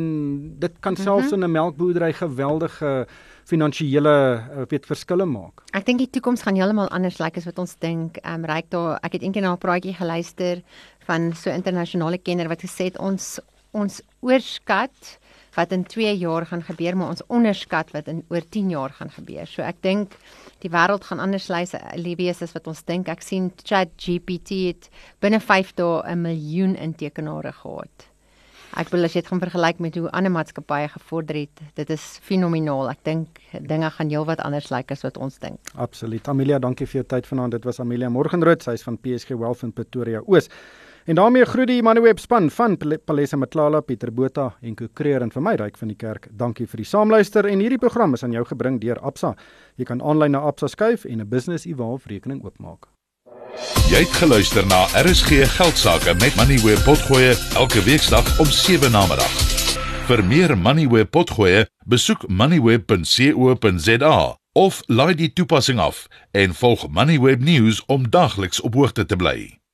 dit kan selfs mm -hmm. in 'n melkboerdery geweldige finansiële uh, weet verskille maak. Ek dink die toekoms gaan heeltemal anders lyk like as wat ons dink. Ehm um, ryk daar ek het eendag na 'n praatjie geluister van so 'n internasionale kenner wat gesê het ons ons oorskat wat in 2 jaar gaan gebeur, maar ons onderskat wat in oor 10 jaar gaan gebeur. So ek dink die wêreld gaan anders wees as wat ons dink. Ek sien ChatGPT het binne 5 dae 'n miljoen intekenaars gehad. Ek wil as jy dit gaan vergelyk met hoe ander maatskappye gevorder het, dit is fenomenaal. Ek dink dinge gaan heelwat anders lyk as wat ons dink. Absoluut. Amelia, dankie vir jou tyd vanaand. Dit was Amelia Morgenrood, sy is van PSG Wealth in Pretoria Oos. En daarmee groet die Moneyweb span van Palesa Matlala, Pieter Botha en Ko Creer en vir my ryk van die kerk. Dankie vir die saamluister en hierdie program is aan jou gebring deur Absa. Jy kan aanlyn na Absa skuif en 'n Business Evolve rekening oopmaak. Jy het geluister na RSG Geldsaake met Moneyweb Potgoe elke weeksdag om 7 na middag. Vir meer Moneyweb Potgoe, besoek moneyweb.co.za of laai die toepassing af en volg Moneyweb News om dagliks op hoogte te bly.